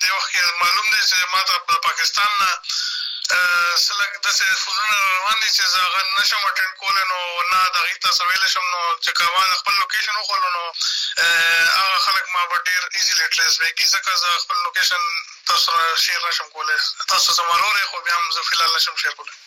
دې وخت کې معلوم دی چې ما ته د پاکستان نه څه لږ داسې فونونه را روان دي چې زه هغه نه شم اټینډ کولی نو نه د هغوی ته څه ویلی شم نو چې که ما د خپل لوکیشن وښولو نو هغه خلک ما به ډېر ایزیلي ټرېس بېک کړي ځکه زه خپل لوکیشن تاسو سره شېر نه شم کولی تاسو څه معلومه لرئ خو بیا هم زه فلحال نه شم شېر کولی.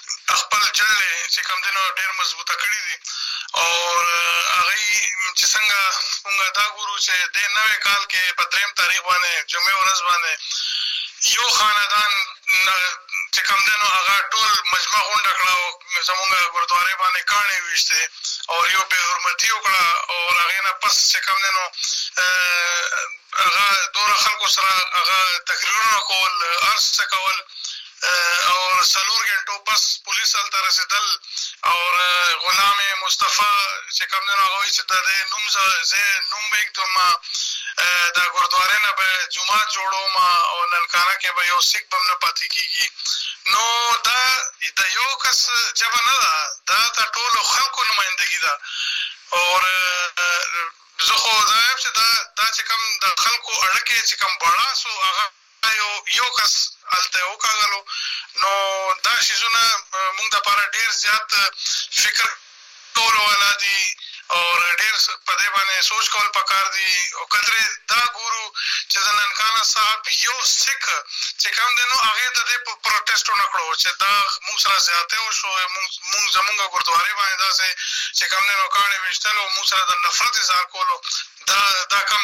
ته خپل جنډې چې کوم دی نو ډېر مضبوطه کړي دي او هغه یي چې څنګه مونږه دا ګورو چې دې نوې کال کې په دریم تاریخ باندې جمعې ورځ باندې یو خاندان چې کوم دی نو هغه ټول مجمع غونډه کړه او زمونږ ګردوارې باندې کاڼې ویشتې او یو بې حرمتي وکړه او هغې نه پس چې کوم دی نو هغه دوره خلکو سره هغه تقریرونه کول هر څه کول او څلور ګنټو پس پولیس هلته رسیدل او غلام مصطفی چې کوم دی نو هغه وایي چې د دې نوم زه نوم به ایږدوم دا ګردوارې نه به جومات جوړوم او ننکانه کې به یو سیک به هم نه پاتې کېږي نو دا د یو کس ژبه نه ده دا د ټولو خلکو نمایندګي ده او زه خو دا وایم چې دا چې کوم د خلکو اړه کې چې کوم بړاس و هغه دا یو یو کس هلته وکاږلو نو دا شیزونه مونږ د پاره ډیر زیات فکر کولو والا دي او ډیر په دې باندې سوچ کول پکار دي او کترې دا ګورو چې د ننکانه صاحب یو سیک چې کم دی نو هغه د دې په پروټیسټ ونه کړو چې دا مونږ سره زیاته او شو مونږ زمونږ ګردواري باندې دا سه چې کم دی نو کاڼې وشتل او مونږ سره د نفرت اظهار کولو دا دا کم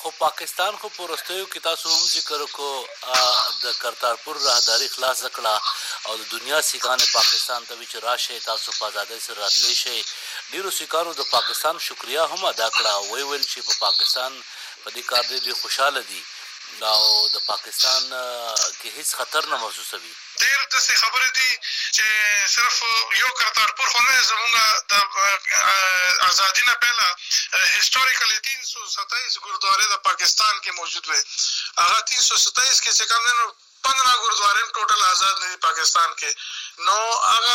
خو پاکستان خو په وروستیو کې تاسو هم ذکر وکړو د کرتارپور راهداري خلاصه کړه او د دنیا سیکان پاکستان ته وی چې راشئ تاسو په ازادۍ سره راتلی شئ ډیرو سیکانو د پاکستان شکریا هم ادا کړه او وی ویل چې په پاکستان په دې کار ډیر ډیر خوشاله دي او د پاکستان کې هیڅ خطر نه محسوسوي ډېر داسې خبرې دي چې صرف يو کرتارپور خو نه دی، زموږ د ازادي نه پهله هسټوريکلي تين سو ستايس ګردوارې د پاکستان کې موجود وې. هغه تين سو ستايس کې چې کوم دی نو پندرا ګردوارې هم ټوټل ازاد نه دي پاکستان کې نو هغه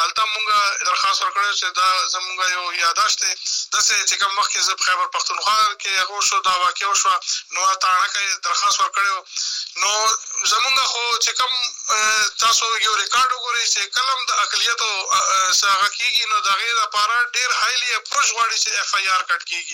هلته موږ درخواست ورکړی چې دا زموږ یو یاداشت دی داسې چې کوم وخت کې زه په خیبر پښتونخوا کې هغه وشو دا واقعه وشوه نو هلته اڼکه یې درخواست ورکړی و نو زموږ خو چې کوم تاسو یو ریکارډ وګورئ چې کله هم د اقلیتو څه هغه کېږي نو د هغې لپاره ډېر هایلي اپروچ غواړي چې ایف آی آر کټ کېږي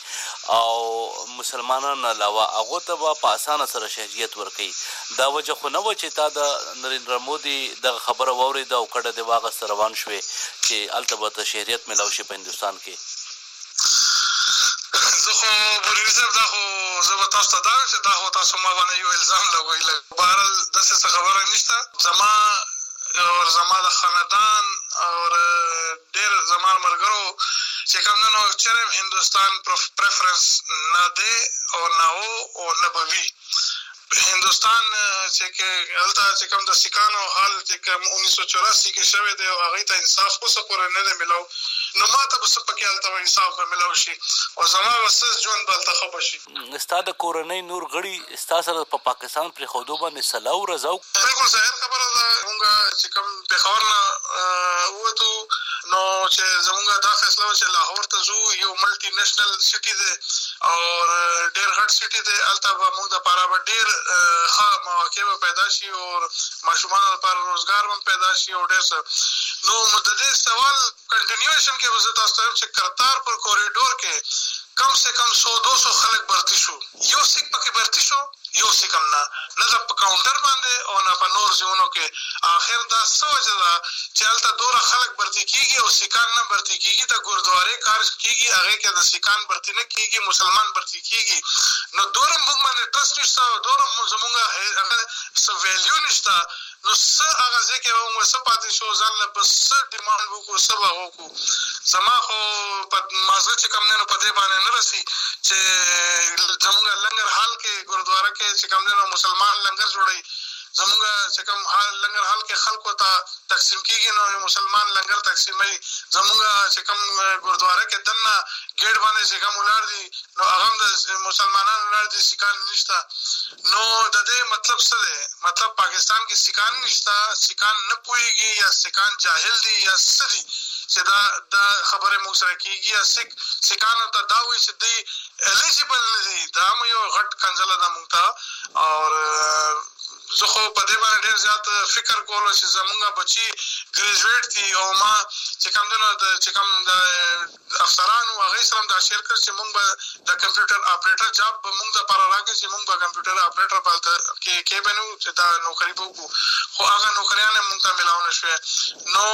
او مسلمانانو نه علاوه هغو ته به په اسانه سره شهریت ورکوي دا وجه خو نه وه چې تا د نریندرا مودي دغه خبره واوریده او کډه دې واغسته روان شوې چې هلته به ته شهریت ملاو شې په هندوستان کې. زه خو برویري صاحب دا خو زه به تاسو ته دا وایم چې دا خو تاسو ما باندې یو الزام لګوي لکه بهرحال داسې څه خبره نشته زما اور زما د خاندان اور ډیر زما ملګرو چه کوم ده نو چیری هم هندوستان پریفرنس نه دی او نه وو او نه به وی هندوستان چه که هلته چه کوم د سیکانو حال چه کوم انیس سو چوراسی کی شوی دی او هغوی ته انصاف اوسه پوری نه دی ملاو نو ماته به څه پکی هلته به انصاف به ملاو شی او زما به څه ژوند به هلته ښه به شی. ستا د کورنۍ نور غړي ستا سره د په پاکستان پرېښودو باندې سلا ورځو. بلکل صحیح خبره ده مونږ چې کوم پېښور نه ووتو نو چې زمونږ دا فېصله وه چې لاهور ته ځو يو ملټي نېشنل سټي دی او ډېر غټ سټي دی هلته به مونږ د پاره به ډېر ښه مواقع به پېدا شي او ماشومانو د پاره روزګار به هم پېدا شي او ډېر څه نو د دې سوال کنټینویشن کې به زه تاسو ته ویم چې کرتار پور کوریډور کې کم سه کم سو دو سو خلک برتي شو یو سیک پکې برتي شو یو سیک هم نه نه د په کاونټر باندې او نه په نور زیونو کې اخر دا سه وجه ده چې هلته دونه خلک برتي کیږي او سیکان نه برتي کیږي د ګوردوارې کار چې کیږي هغې کې د سیکان برتي نه کیږي مسلمان برتي کیږي نو دونه موږ باندې ټرسټ نشته او دونه زموږ هغه سه ویلیو نشته نو څه هغه ځای کې به موږ څه پاتې شو، ځان له به څه ډیمانډ وکړو، څه به وکړو. زما خو په مازغه چې کوم دی نو په دې باندې نه رسي چې زموږ لنګر حال کې ګوردواره کې چې کوم دی نو مسلمان لنګر جوړوي، زموږ چې کوم لنګر حال کې خلکو ته تقسیم کېږي نو یو مسلمان لنګر تقسیموي، زموږ چې کوم ګوردواره کې دننه ګېټ باندې چې کوم ولاړ دي نو هغه هم د مسلمانانو لار دي سیکان نشته نو د دې مطلب څه دی مطلب پاکستان کې سیکان نشته سیکان نه پوهیږي یا سیکان جاهل دي یا څه دي چې دا د خبره موږ سره کیږي یا سیک سیکانو ته دا وایي چې دوی الیجیبل نه دي دا هم یو غټ کنځله ده موږ ته او زه خو په دې باندې ډېر زیات فکر کولو چې زمونږ بچي ګریجویټ دي او ما چې کوم دنو چې کوم د د افسرانو هغه سره هم دا شیر کړ چی مونږ به د کمپیوټر آپریټر جاب به مونږ لپاره راکړی چی مونږ به کمپیوټر آپریټر به هلته کی کیبن وو چی دا نوکری به وکړو خو هغه نوکریان هم مونږ ته ملاو نه شوی نو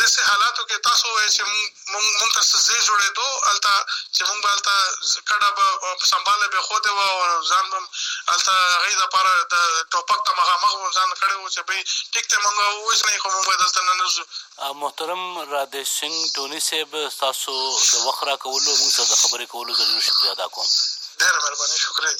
داسی حالاتو کی تاسو ووایه چی مونږ مونږ ته څه ځای جوړیدو هلته چی مونږ به هلته کډه به سمباله به ښودی وه او ځان به هلته هغی لپاره د ټوپک ته مخامخ به ځان کړی وو چی بی ټیک دی مونږ ووژنی خو مونږ به دلته نه نوځو محترم رادیش سینګ ټوني صیب ستاسو د وخت راکولو او موږ سره د خبرې کولو زړه له شکریه ادا کوم. ډېره مهرباني شکرې.